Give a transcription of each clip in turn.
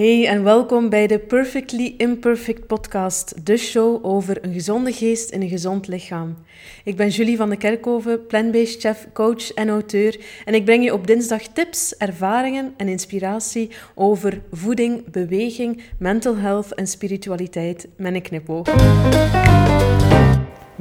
Hey en welkom bij de Perfectly Imperfect podcast, de show over een gezonde geest in een gezond lichaam. Ik ben Julie van de Kerkhoven, plant-based chef, coach en auteur en ik breng je op dinsdag tips, ervaringen en inspiratie over voeding, beweging, mental health en spiritualiteit met een knipoog.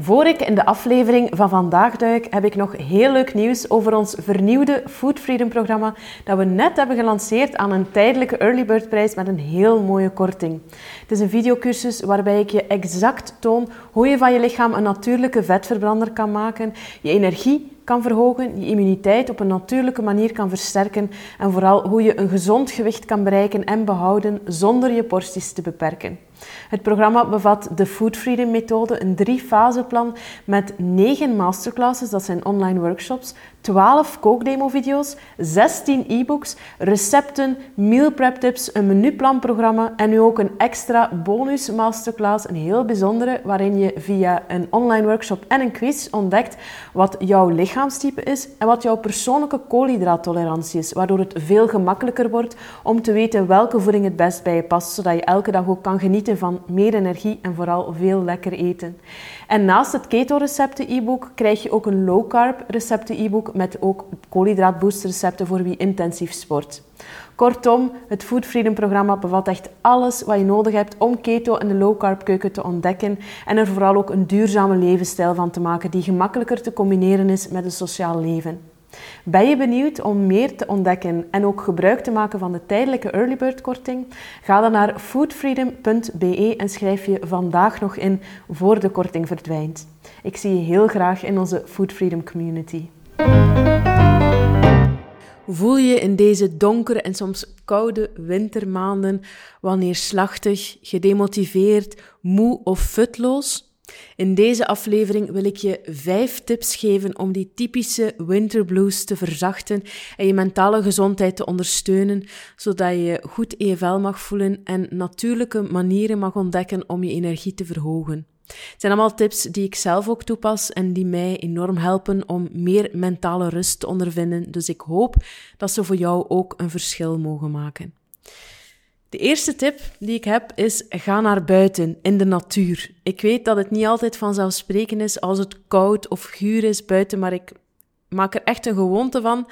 Voor ik in de aflevering van vandaag duik, heb ik nog heel leuk nieuws over ons vernieuwde Food Freedom programma dat we net hebben gelanceerd aan een tijdelijke early bird prijs met een heel mooie korting. Het is een videocursus waarbij ik je exact toon hoe je van je lichaam een natuurlijke vetverbrander kan maken, je energie kan verhogen, je immuniteit op een natuurlijke manier kan versterken en vooral hoe je een gezond gewicht kan bereiken en behouden zonder je porties te beperken. Het programma bevat de Food Freedom methode, een drie-fase-plan met negen masterclasses, dat zijn online workshops, 12 kookdemo-video's, 16 e-books, recepten, meal prep tips, een menuplanprogramma en nu ook een extra bonus masterclass, een heel bijzondere, waarin je via een online workshop en een quiz ontdekt wat jouw lichaamstype is en wat jouw persoonlijke koolhydraattolerantie is, waardoor het veel gemakkelijker wordt om te weten welke voeding het best bij je past, zodat je elke dag ook kan genieten van meer energie en vooral veel lekker eten. En naast het keto-recepten e-book krijg je ook een low-carb recepten e-book met ook koolhydraatbooster recepten voor wie intensief sport. Kortom, het Food Freedom programma bevat echt alles wat je nodig hebt om keto en de low-carb keuken te ontdekken en er vooral ook een duurzame levensstijl van te maken die gemakkelijker te combineren is met een sociaal leven. Ben je benieuwd om meer te ontdekken en ook gebruik te maken van de tijdelijke early bird korting? Ga dan naar foodfreedom.be en schrijf je vandaag nog in voor de korting verdwijnt. Ik zie je heel graag in onze Food Freedom community. Voel je in deze donkere en soms koude wintermaanden wanneer slachtig, gedemotiveerd, moe of futloos? In deze aflevering wil ik je vijf tips geven om die typische winterblues te verzachten en je mentale gezondheid te ondersteunen, zodat je goed vel mag voelen en natuurlijke manieren mag ontdekken om je energie te verhogen. Het zijn allemaal tips die ik zelf ook toepas en die mij enorm helpen om meer mentale rust te ondervinden. Dus ik hoop dat ze voor jou ook een verschil mogen maken. De eerste tip die ik heb is: ga naar buiten in de natuur. Ik weet dat het niet altijd vanzelfsprekend is als het koud of guur is buiten, maar ik maak er echt een gewoonte van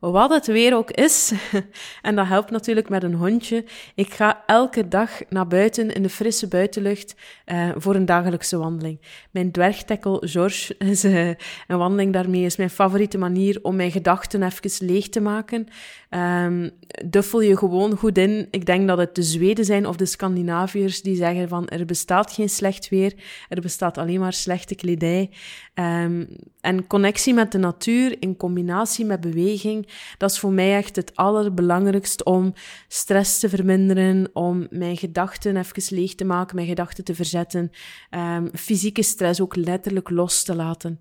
wat het weer ook is. en dat helpt natuurlijk met een hondje. Ik ga elke dag naar buiten in de frisse buitenlucht uh, voor een dagelijkse wandeling. Mijn dwergtekkel George is uh, een wandeling daarmee is mijn favoriete manier om mijn gedachten even leeg te maken. Um, duffel je gewoon goed in. Ik denk dat het de Zweden zijn of de Scandinaviërs die zeggen van er bestaat geen slecht weer, er bestaat alleen maar slechte kledij. Um, en connectie met de natuur in combinatie met beweging, dat is voor mij echt het allerbelangrijkste om stress te verminderen, om mijn gedachten even leeg te maken, mijn gedachten te verzetten, um, fysieke stress ook letterlijk los te laten.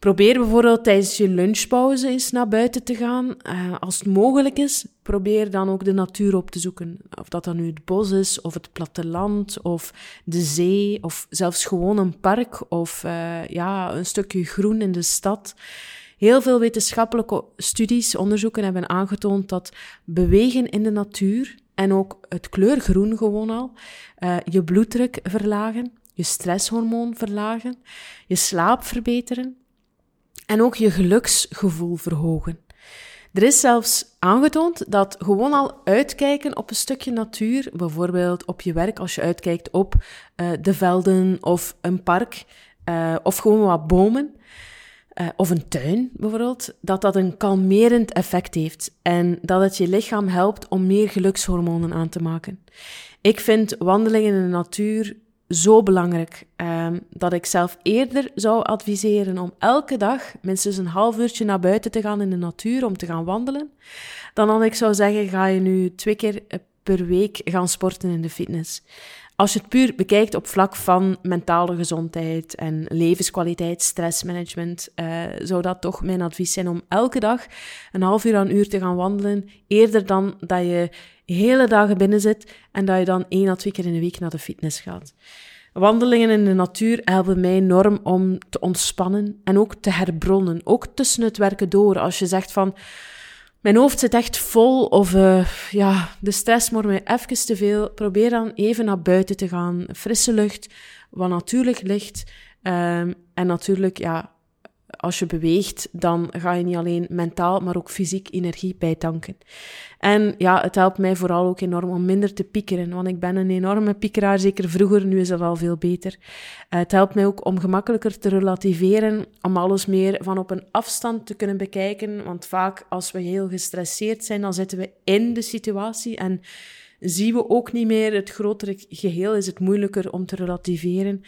Probeer bijvoorbeeld tijdens je lunchpauze eens naar buiten te gaan. Uh, als het mogelijk is, probeer dan ook de natuur op te zoeken. Of dat dan nu het bos is, of het platteland, of de zee, of zelfs gewoon een park, of uh, ja, een stukje groen in de stad. Heel veel wetenschappelijke studies, onderzoeken hebben aangetoond dat bewegen in de natuur en ook het kleur groen gewoon al, uh, je bloeddruk verlagen, je stresshormoon verlagen, je slaap verbeteren, en ook je geluksgevoel verhogen. Er is zelfs aangetoond dat gewoon al uitkijken op een stukje natuur, bijvoorbeeld op je werk als je uitkijkt op uh, de velden of een park uh, of gewoon wat bomen uh, of een tuin bijvoorbeeld, dat dat een kalmerend effect heeft en dat het je lichaam helpt om meer gelukshormonen aan te maken. Ik vind wandelingen in de natuur zo belangrijk um, dat ik zelf eerder zou adviseren om elke dag minstens een half uurtje naar buiten te gaan in de natuur om te gaan wandelen, dan dat ik zou zeggen, ga je nu twee keer per week gaan sporten in de fitness. Als je het puur bekijkt op vlak van mentale gezondheid en levenskwaliteit, stressmanagement, uh, zou dat toch mijn advies zijn om elke dag een half uur aan een uur te gaan wandelen, eerder dan dat je hele dagen binnen zit en dat je dan één à twee keer in de week naar de fitness gaat. Wandelingen in de natuur helpen mij enorm om te ontspannen en ook te herbronnen. Ook tussen het werken door. Als je zegt van, mijn hoofd zit echt vol of uh, ja, de stress wordt mij even te veel. Probeer dan even naar buiten te gaan. Frisse lucht, wat natuurlijk licht. Um, en natuurlijk, ja, als je beweegt, dan ga je niet alleen mentaal, maar ook fysiek energie bijtanken. En ja, het helpt mij vooral ook enorm om minder te piekeren, want ik ben een enorme piekeraar, zeker vroeger, nu is dat al veel beter. Uh, het helpt mij ook om gemakkelijker te relativeren, om alles meer van op een afstand te kunnen bekijken, want vaak als we heel gestresseerd zijn, dan zitten we in de situatie en zien we ook niet meer het grotere geheel, is het moeilijker om te relativeren.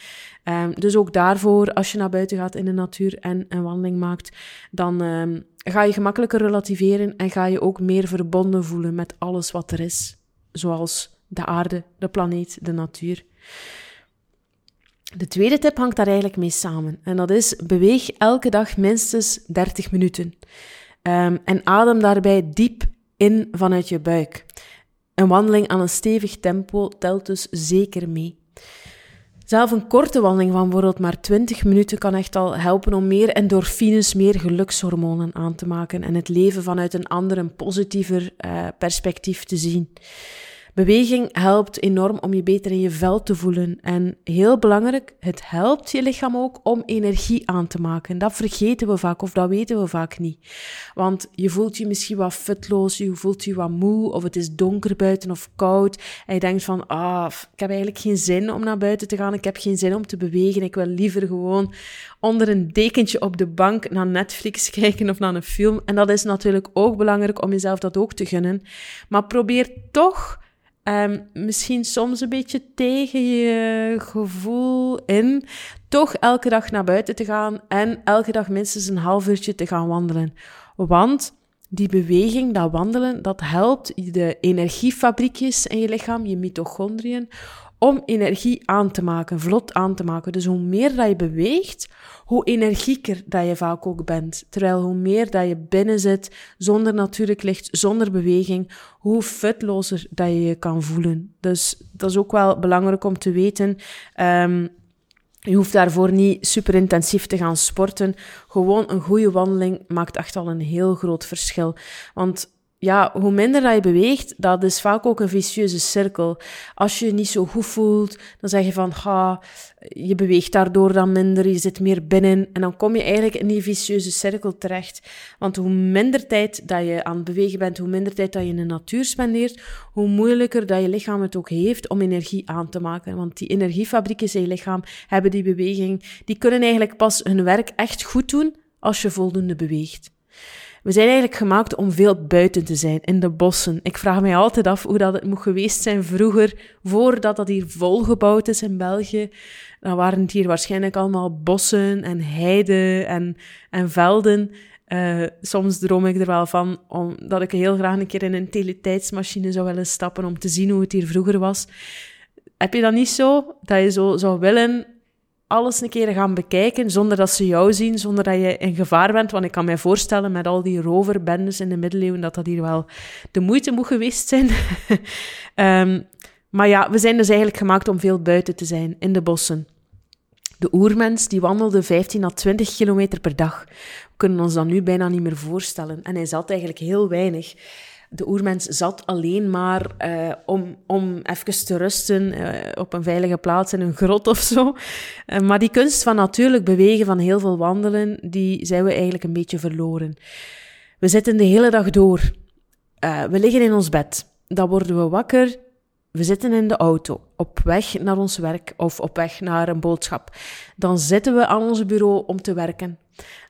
Um, dus ook daarvoor, als je naar buiten gaat in de natuur en een wandeling maakt, dan um, ga je gemakkelijker relativeren en ga je ook meer verbonden voelen met alles wat er is. Zoals de aarde, de planeet, de natuur. De tweede tip hangt daar eigenlijk mee samen. En dat is: beweeg elke dag minstens 30 minuten. Um, en adem daarbij diep in vanuit je buik. Een wandeling aan een stevig tempo telt dus zeker mee. Zelf een korte wandeling van bijvoorbeeld maar 20 minuten kan echt al helpen om meer endorfines, meer gelukshormonen aan te maken en het leven vanuit een ander, een positiever uh, perspectief te zien. Beweging helpt enorm om je beter in je vel te voelen. En heel belangrijk, het helpt je lichaam ook om energie aan te maken. Dat vergeten we vaak of dat weten we vaak niet. Want je voelt je misschien wat futloos, je voelt je wat moe of het is donker buiten of koud. En je denkt van, ah, ik heb eigenlijk geen zin om naar buiten te gaan. Ik heb geen zin om te bewegen. Ik wil liever gewoon onder een dekentje op de bank naar Netflix kijken of naar een film. En dat is natuurlijk ook belangrijk om jezelf dat ook te gunnen. Maar probeer toch um, misschien soms een beetje tegen je gevoel in, toch elke dag naar buiten te gaan en elke dag minstens een half uurtje te gaan wandelen. Want die beweging, dat wandelen, dat helpt de energiefabriekjes in je lichaam, je mitochondriën, om energie aan te maken, vlot aan te maken. Dus hoe meer dat je beweegt, hoe energieker dat je vaak ook bent. Terwijl hoe meer dat je binnen zit, zonder natuurlijk licht, zonder beweging, hoe futlozer dat je je kan voelen. Dus dat is ook wel belangrijk om te weten. Um, je hoeft daarvoor niet super intensief te gaan sporten. Gewoon een goede wandeling maakt echt al een heel groot verschil. Want ja, hoe minder dat je beweegt, dat is vaak ook een vicieuze cirkel. Als je je niet zo goed voelt, dan zeg je van, ha, je beweegt daardoor dan minder, je zit meer binnen. En dan kom je eigenlijk in die vicieuze cirkel terecht. Want hoe minder tijd dat je aan het bewegen bent, hoe minder tijd dat je in de natuur spendeert, hoe moeilijker dat je lichaam het ook heeft om energie aan te maken. Want die energiefabrieken in je lichaam hebben die beweging, die kunnen eigenlijk pas hun werk echt goed doen als je voldoende beweegt. We zijn eigenlijk gemaakt om veel buiten te zijn, in de bossen. Ik vraag mij altijd af hoe dat het moet geweest zijn vroeger, voordat dat hier volgebouwd is in België. Dan waren het hier waarschijnlijk allemaal bossen en heiden en, en velden. Uh, soms droom ik er wel van om, dat ik heel graag een keer in een teletijdsmachine zou willen stappen om te zien hoe het hier vroeger was. Heb je dat niet zo? Dat je zo zou willen alles een keer gaan bekijken zonder dat ze jou zien, zonder dat je in gevaar bent. Want ik kan mij voorstellen met al die roverbendes in de middeleeuwen dat dat hier wel de moeite moet geweest zijn. um, maar ja, we zijn dus eigenlijk gemaakt om veel buiten te zijn, in de bossen. De oermens die wandelde 15 à 20 kilometer per dag. We kunnen ons dat nu bijna niet meer voorstellen. En hij zat eigenlijk heel weinig de oermens zat alleen maar uh, om, om even te rusten uh, op een veilige plaats in een grot of zo. Uh, maar die kunst van natuurlijk bewegen, van heel veel wandelen, die zijn we eigenlijk een beetje verloren. We zitten de hele dag door. we liggen in ons bed. Dan worden we wakker. We zitten in de auto, op weg naar ons werk of op weg naar een boodschap. Dan zitten we aan ons bureau om te werken.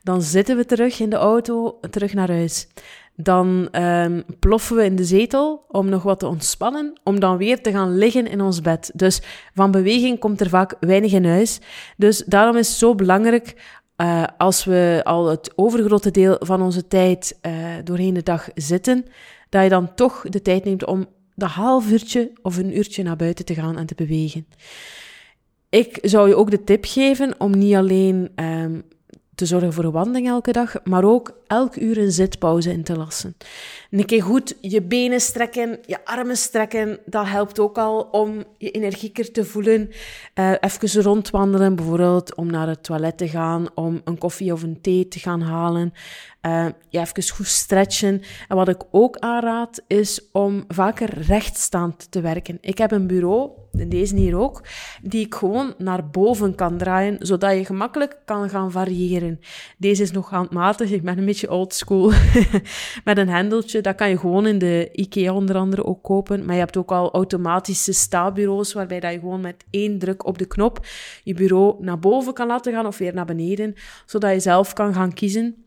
Dan zitten we terug in de auto, terug naar huis. Dan um, ploffen we in de zetel om nog wat te ontspannen, om dan weer te gaan liggen in ons bed. Dus van beweging komt er vaak weinig in huis. Dus daarom is het zo belangrijk uh, als we al het overgrote deel van onze tijd uh, doorheen de dag zitten, dat je dan toch de tijd neemt om dat half uurtje of een uurtje naar buiten te gaan en te bewegen. Ik zou je ook de tip geven om niet alleen um, te zorgen voor een wandeling elke dag, maar ook elk uur een zitpauze in te lassen. Een keer goed je benen strekken, je armen strekken, dat helpt ook al om je energieker te voelen. Uh, even rondwandelen, bijvoorbeeld om naar het toilet te gaan, om een koffie of een thee te gaan halen. Je even goed stretchen. En wat ik ook aanraad, is om vaker rechtstaand te werken. Ik heb een bureau, in deze hier ook, die ik gewoon naar boven kan draaien, zodat je gemakkelijk kan gaan variëren. Deze is nog handmatig, ik ben een beetje old school. Met een hendeltje, dat kan je gewoon in de IKEA onder andere ook kopen. Maar je hebt ook al automatische staalbureaus, waarbij dat je gewoon met één druk op de knop je bureau naar boven kan laten gaan of weer naar beneden, zodat je zelf kan gaan kiezen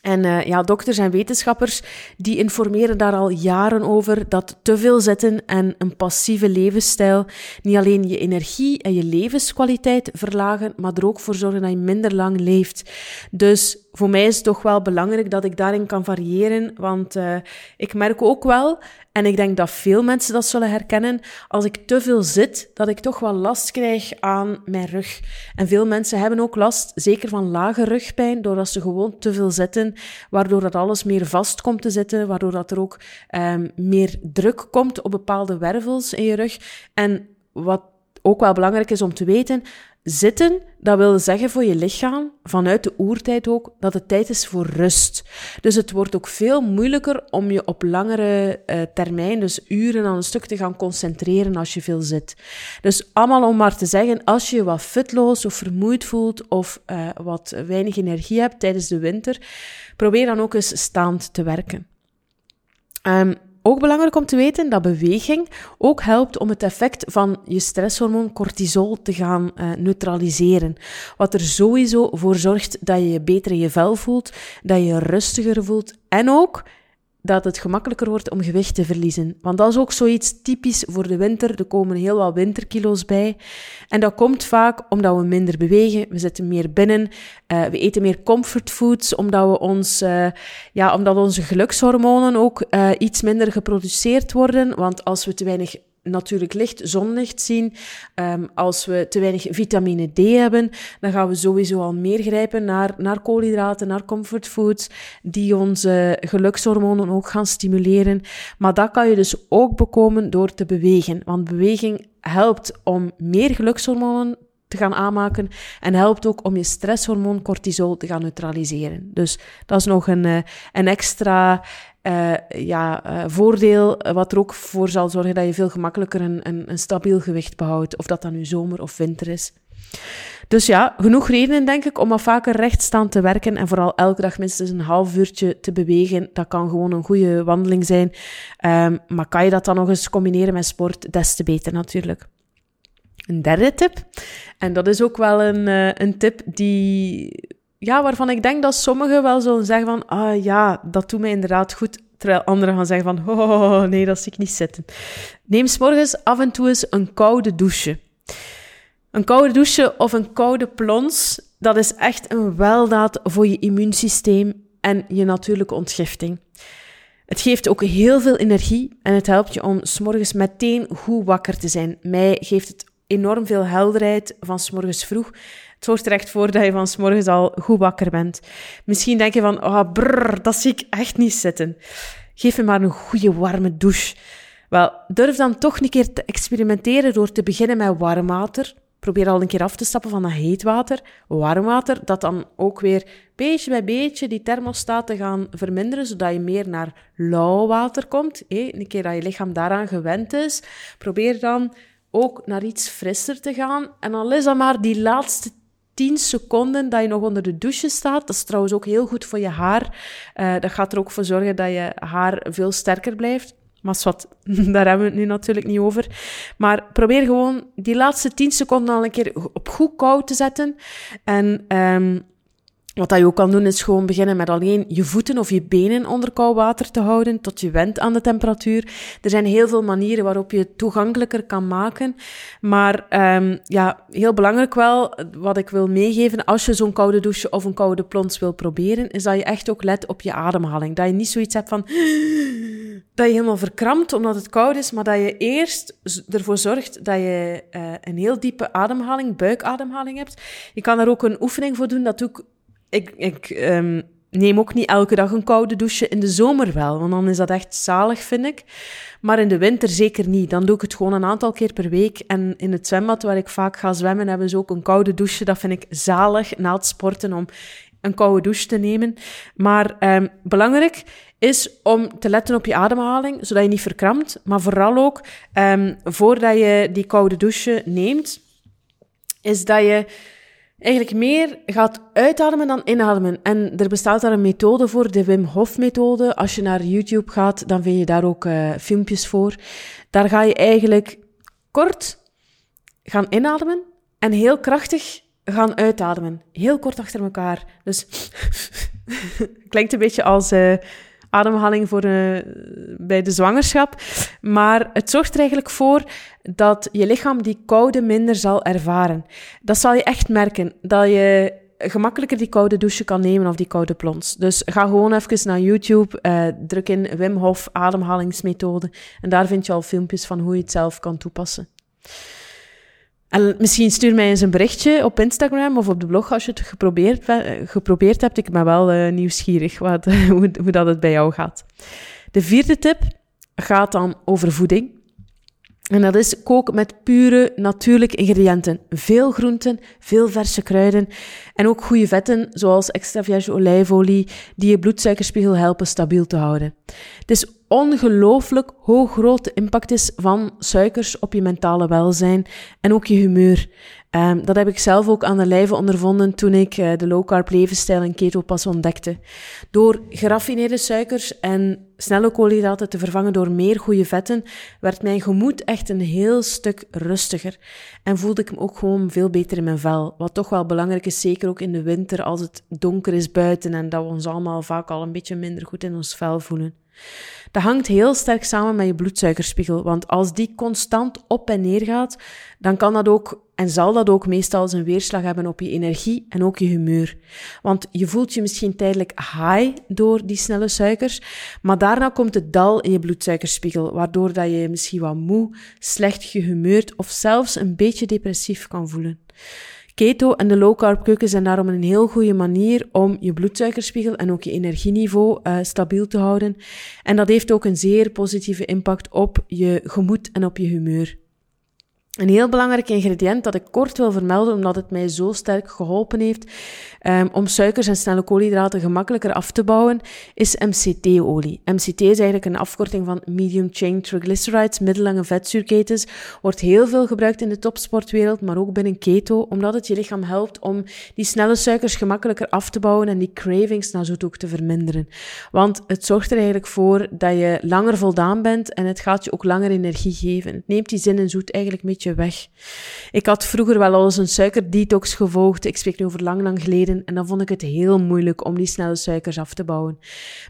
en uh, ja, dokters en wetenschappers die informeren daar al jaren over dat te veel zitten en een passieve levensstijl niet alleen je energie en je levenskwaliteit verlagen, maar er ook voor zorgen dat je minder lang leeft. Dus voor mij is het toch wel belangrijk dat ik daarin kan variëren, want uh, ik merk ook wel en ik denk dat veel mensen dat zullen herkennen. Als ik te veel zit, dat ik toch wel last krijg aan mijn rug. En veel mensen hebben ook last, zeker van lage rugpijn, doordat ze gewoon te veel zitten, waardoor dat alles meer vast komt te zitten, waardoor dat er ook um, meer druk komt op bepaalde wervels in je rug. En wat ook wel belangrijk is om te weten, Zitten, dat wil zeggen voor je lichaam, vanuit de oertijd ook, dat het tijd is voor rust. Dus het wordt ook veel moeilijker om je op langere uh, termijn, dus uren aan een stuk, te gaan concentreren als je veel zit. Dus allemaal om maar te zeggen, als je je wat futloos of vermoeid voelt of uh, wat weinig energie hebt tijdens de winter, probeer dan ook eens staand te werken. Um, ook belangrijk om te weten dat beweging ook helpt om het effect van je stresshormoon cortisol te gaan uh, neutraliseren. Wat er sowieso voor zorgt dat je je beter in je vel voelt, dat je je rustiger voelt en ook dat het gemakkelijker wordt om gewicht te verliezen. Want dat is ook zoiets typisch voor de winter. Er komen heel wat winterkilo's bij. En dat komt vaak omdat we minder bewegen. We zitten meer binnen. Uh, we eten meer comfortfoods, omdat, ons, uh, ja, omdat onze gelukshormonen ook uh, iets minder geproduceerd worden. Want als we te weinig natuurlijk licht, zonlicht zien. Um, als we te weinig vitamine D hebben, dan gaan we sowieso al meer grijpen naar, naar koolhydraten, naar comfortfoods, die onze gelukshormonen ook gaan stimuleren. Maar dat kan je dus ook bekomen door te bewegen. Want beweging helpt om meer gelukshormonen te gaan aanmaken en helpt ook om je stresshormoon cortisol te gaan neutraliseren. Dus dat is nog een, eh, een extra uh, ja, uh, voordeel, wat er ook voor zal zorgen dat je veel gemakkelijker een, een, stabiel gewicht behoudt, of dat dan nu zomer of winter is. Dus ja, genoeg redenen denk ik om wat vaker rechtstaan te werken en vooral elke dag minstens een half uurtje te bewegen. Dat kan gewoon een goede wandeling zijn. Um, maar kan je dat dan nog eens combineren met sport, des te beter natuurlijk. Een derde tip, en dat is ook wel een, uh, een tip die ja, waarvan ik denk dat sommigen wel zullen zeggen van, ah ja, dat doet mij inderdaad goed. Terwijl anderen gaan zeggen van, oh nee, dat zie ik niet zitten. Neem morgens af en toe eens een koude douche. Een koude douche of een koude plons, dat is echt een weldaad voor je immuunsysteem en je natuurlijke ontgifting. Het geeft ook heel veel energie en het helpt je om s'morgens meteen goed wakker te zijn. Mij geeft het enorm veel helderheid van s'morgens vroeg. Het zorgt er echt voor dat je van s al goed wakker bent. Misschien denk je van, oh, brrr, dat zie ik echt niet zitten. Geef me maar een goede warme douche. Wel, durf dan toch een keer te experimenteren door te beginnen met warm water. Probeer al een keer af te stappen van dat heet water, warm water, dat dan ook weer beetje bij beetje die thermostaat te gaan verminderen, zodat je meer naar lauw water komt. een keer dat je lichaam daaraan gewend is, probeer dan ook naar iets frisser te gaan. En al is dat maar die laatste 10 seconden dat je nog onder de douche staat. Dat is trouwens ook heel goed voor je haar. Uh, dat gaat er ook voor zorgen dat je haar veel sterker blijft. Maar wat, daar hebben we het nu natuurlijk niet over. Maar probeer gewoon die laatste 10 seconden al een keer op goed koud te zetten. En um, wat je ook kan doen, is gewoon beginnen met alleen je voeten of je benen onder koud water te houden, tot je went aan de temperatuur. Er zijn heel veel manieren waarop je het toegankelijker kan maken. Maar um, ja, heel belangrijk wel, wat ik wil meegeven, als je zo'n koude douche of een koude plons wil proberen, is dat je echt ook let op je ademhaling. Dat je niet zoiets hebt van, dat je helemaal verkrampt omdat het koud is, maar dat je eerst ervoor zorgt dat je uh, een heel diepe ademhaling, buikademhaling hebt. Je kan daar ook een oefening voor doen, dat ik ik, ik um, neem ook niet elke dag een koude douche. In de zomer wel, want dan is dat echt zalig, vind ik. Maar in de winter zeker niet. Dan doe ik het gewoon een aantal keer per week. En in het zwembad waar ik vaak ga zwemmen, hebben ze ook een koude douche. Dat vind ik zalig na het sporten om een koude douche te nemen. Maar um, belangrijk is om te letten op je ademhaling, zodat je niet verkrampt. Maar vooral ook, um, voordat je die koude douche neemt, is dat je eigenlijk meer gaat uitademen dan inademen. En er bestaat daar een methode voor, de Wim Hof methode. Als je naar YouTube gaat, dan vind je daar ook uh, filmpjes voor. Daar ga je eigenlijk kort gaan inademen en heel krachtig gaan uitademen. Heel kort achter elkaar. Dus klinkt een beetje als uh, ademhaling voor, uh, bij de zwangerschap. Maar het zorgt er eigenlijk voor dat je lichaam die koude minder zal ervaren. Dat zal je echt merken. Dat je gemakkelijker die koude douche kan nemen of die koude plons. Dus ga gewoon even naar YouTube, uh, druk in Wim Hof ademhalingsmethode en daar vind je al filmpjes van hoe je het zelf kan toepassen. En misschien stuur mij eens een berichtje op Instagram of op de blog als je het geprobeerd, geprobeerd hebt. Ik ben wel uh, nieuwsgierig wat, hoe, hoe dat het bij jou gaat. De vierde tip gaat dan over voeding. En dat is kook met pure natuurlijke ingrediënten. Veel groenten, veel verse kruiden en ook goede vetten, zoals extra vierge olijfolie, die je bloedsuikerspiegel helpen stabiel te houden. Het is ongelooflijk hoe groot de impact is van suikers op je mentale welzijn en ook je humeur. Um, dat heb ik zelf ook aan de lijve ondervonden toen ik uh, de low carb levensstijl en keto pas ontdekte. Door geraffineerde suikers en snelle koolhydraten te vervangen door meer goede vetten, werd mijn gemoed echt een heel stuk rustiger. En voelde ik me ook gewoon veel beter in mijn vel. Wat toch wel belangrijk is, zeker ook in de winter als het donker is buiten en dat we ons allemaal vaak al een beetje minder goed in ons vel voelen. Dat hangt heel sterk samen met je bloedsuikerspiegel, want als die constant op en neer gaat, dan kan dat ook en zal dat ook meestal zijn weerslag hebben op je energie en ook je humeur. Want je voelt je misschien tijdelijk high door die snelle suikers, maar daarna komt het dal in je bloedsuikerspiegel, waardoor dat je je misschien wat moe, slecht gehumeurd of zelfs een beetje depressief kan voelen. Keto en de low carb keuken zijn daarom een heel goede manier om je bloedsuikerspiegel en ook je energieniveau uh, stabiel te houden. En dat heeft ook een zeer positieve impact op je gemoed en op je humeur. Een heel belangrijk ingrediënt dat ik kort wil vermelden, omdat het mij zo sterk geholpen heeft um, om suikers en snelle koolhydraten gemakkelijker af te bouwen, is MCT-olie. MCT is eigenlijk een afkorting van Medium Chain Triglycerides, middellange vetzuurketens. Wordt heel veel gebruikt in de topsportwereld, maar ook binnen keto, omdat het je lichaam helpt om die snelle suikers gemakkelijker af te bouwen en die cravings naar zoet ook te verminderen. Want het zorgt er eigenlijk voor dat je langer voldaan bent en het gaat je ook langer energie geven. Het neemt die zin en zoet eigenlijk een beetje weg. Ik had vroeger wel al eens een suikerdetox gevolgd. Ik spreek nu over lang, lang geleden. En dan vond ik het heel moeilijk om die snelle suikers af te bouwen.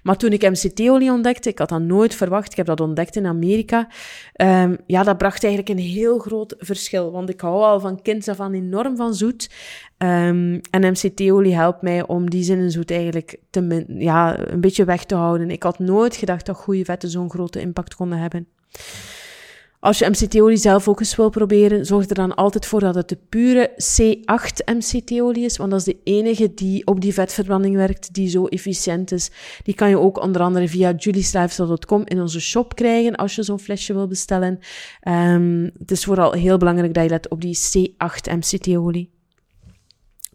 Maar toen ik MCT-olie ontdekte, ik had dat nooit verwacht. Ik heb dat ontdekt in Amerika. Um, ja, dat bracht eigenlijk een heel groot verschil. Want ik hou al van kind af aan enorm van zoet. Um, en MCT-olie helpt mij om die zin en zoet eigenlijk te, ja, een beetje weg te houden. Ik had nooit gedacht dat goede vetten zo'n grote impact konden hebben. Als je MCT-olie zelf ook eens wil proberen, zorg er dan altijd voor dat het de pure C8 MCT-olie is, want dat is de enige die op die vetverbranding werkt, die zo efficiënt is. Die kan je ook onder andere via julieslife.com in onze shop krijgen als je zo'n flesje wil bestellen. Um, het is vooral heel belangrijk dat je let op die C8 MCT-olie.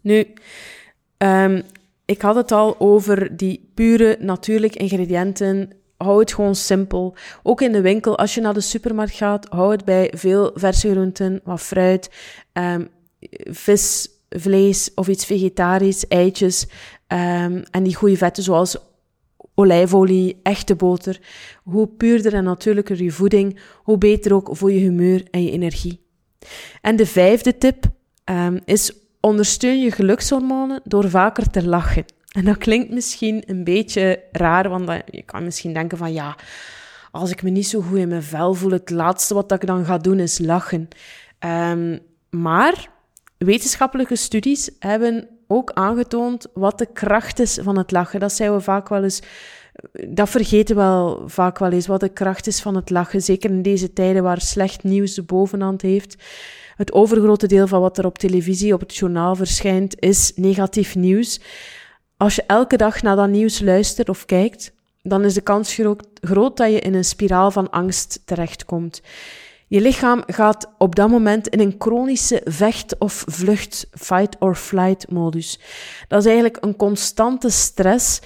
Nu, um, ik had het al over die pure natuurlijke ingrediënten hou het gewoon simpel. Ook in de winkel, als je naar de supermarkt gaat, hou het bij veel verse groenten, wat fruit, um, vis, vlees of iets vegetarisch, eitjes um, en die goede vetten zoals olijfolie, echte boter. Hoe puurder en natuurlijker je voeding, hoe beter ook voor je humeur en je energie. En de vijfde tip um, is ondersteun je gelukshormonen door vaker te lachen. En dat klinkt misschien een beetje raar, want je kan misschien denken van ja, als ik me niet zo goed in mijn vel voel, het laatste wat ik dan ga doen is lachen. Um, maar wetenschappelijke studies hebben ook aangetoond wat de kracht is van het lachen. Dat zijn we vaak wel eens, dat vergeten we wel vaak wel eens, wat de kracht is van het lachen. Zeker in deze tijden waar slecht nieuws de bovenhand heeft. Het overgrote deel van wat er op televisie, op het journaal verschijnt, is negatief nieuws. Als je elke dag naar dat nieuws luistert of kijkt, dan is de kans groot dat je in een spiraal van angst terechtkomt. Je lichaam gaat op dat moment in een chronische vecht- of vlucht, fight-or-flight modus. Dat is eigenlijk een constante stress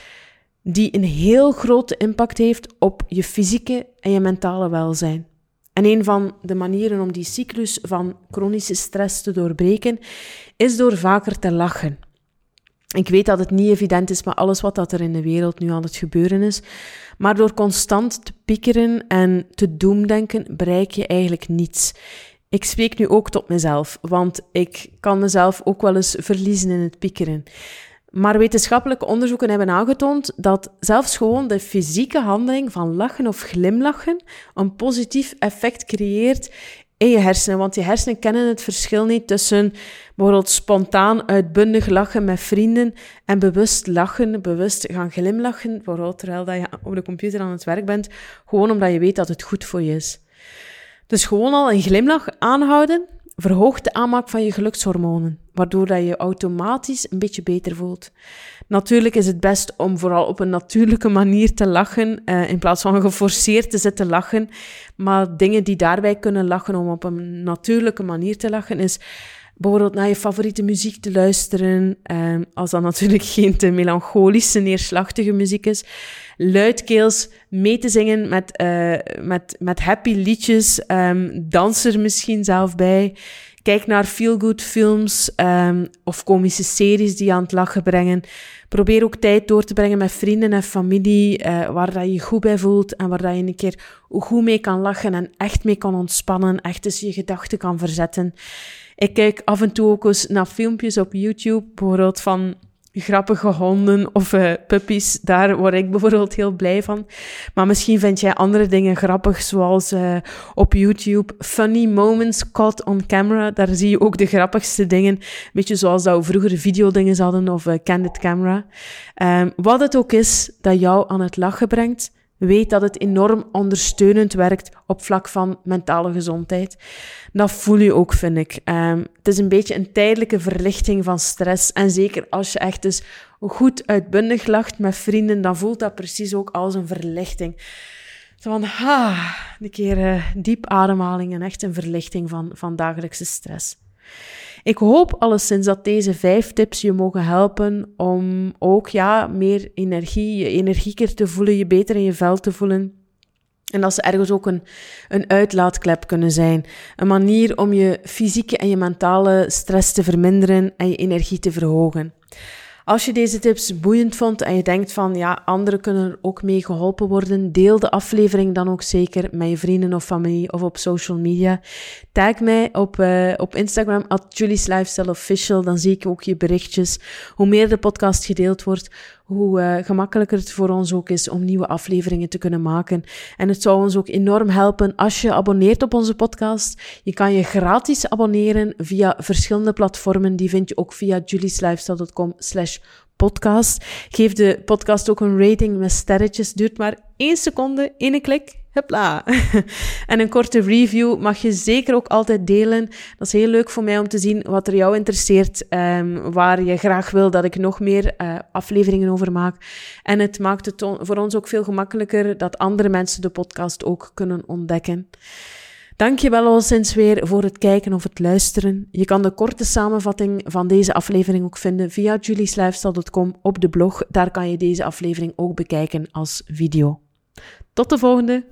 die een heel grote impact heeft op je fysieke en je mentale welzijn. En een van de manieren om die cyclus van chronische stress te doorbreken is door vaker te lachen. Ik weet dat het niet evident is met alles wat dat er in de wereld nu aan het gebeuren is, maar door constant te piekeren en te doemdenken bereik je eigenlijk niets. Ik spreek nu ook tot mezelf, want ik kan mezelf ook wel eens verliezen in het piekeren. Maar wetenschappelijke onderzoeken hebben aangetoond dat zelfs gewoon de fysieke handeling van lachen of glimlachen een positief effect creëert in je hersenen. Want je hersenen kennen het verschil niet tussen bijvoorbeeld spontaan uitbundig lachen met vrienden en bewust lachen, bewust gaan glimlachen, bijvoorbeeld terwijl dat je op de computer aan het werk bent, gewoon omdat je weet dat het goed voor je is. Dus gewoon al een glimlach aanhouden verhoogt de aanmaak van je gelukshormonen, waardoor dat je automatisch een beetje beter voelt. Natuurlijk is het best om vooral op een natuurlijke manier te lachen, uh, in plaats van geforceerd te zitten lachen. Maar dingen die daarbij kunnen lachen om op een natuurlijke manier te lachen, is bijvoorbeeld naar je favoriete muziek te luisteren, uh, als dat natuurlijk geen te melancholische, neerslachtige muziek is. Luidkeels mee te zingen met, uh, met, met happy liedjes, um, dans er misschien zelf bij. Kijk naar feel-good films um, of komische series die aan het lachen brengen. Probeer ook tijd door te brengen met vrienden en familie, uh, waar dat je je goed bij voelt en waar dat je een keer goed mee kan lachen en echt mee kan ontspannen, echt eens je gedachten kan verzetten. Ik kijk af en toe ook eens naar filmpjes op YouTube, bijvoorbeeld van grappige honden of uh, puppies. Daar word ik bijvoorbeeld heel blij van. Maar misschien vind jij andere dingen grappig, zoals uh, op YouTube funny moments caught on camera. Daar zie je ook de grappigste dingen. Beetje zoals dat we vroeger videodingen hadden of uh, candid camera. Um, wat het ook is dat jou aan het lachen brengt, weet dat het enorm ondersteunend werkt op vlak van mentale gezondheid. Dat voel je ook, vind ik. Um, het is een beetje een tijdelijke verlichting van stress. En zeker als je echt dus goed uitbundig lacht met vrienden, dan voelt dat precies ook als een verlichting. Zo van, ha, een keer uh, diep ademhaling en echt een verlichting van, van dagelijkse stress. Ik hoop alleszins dat deze vijf tips je mogen helpen om ook ja, meer energie, je energieker te voelen, je beter in je vel te voelen. En dat ze ergens ook een, een uitlaatklep kunnen zijn. Een manier om je fysieke en je mentale stress te verminderen en je energie te verhogen. Als je deze tips boeiend vond en je denkt van ja, anderen kunnen er ook mee geholpen worden, deel de aflevering dan ook zeker met je vrienden of familie of op social media. Tag mij op, uh, op Instagram at Julie's Lifestyle Official, dan zie ik ook je berichtjes. Hoe meer de podcast gedeeld wordt, hoe uh, gemakkelijker het voor ons ook is om nieuwe afleveringen te kunnen maken. En het zou ons ook enorm helpen als je abonneert op onze podcast. Je kan je gratis abonneren via verschillende platformen. Die vind je ook via julieslifestyle.com slash podcast. Geef de podcast ook een rating met sterretjes. Duurt maar één seconde, één klik. Hupla. en een korte review mag je zeker ook altijd delen. Dat is heel leuk voor mij om te zien wat er jou interesseert, um, waar je graag wil dat ik nog meer uh, afleveringen over maak. En het maakt het voor ons ook veel gemakkelijker dat andere mensen de podcast ook kunnen ontdekken. Dankjewel al sinds weer voor het kijken of het luisteren. Je kan de korte samenvatting van deze aflevering ook vinden via julieslifestyle.com op de blog. Daar kan je deze aflevering ook bekijken als video. Tot de volgende!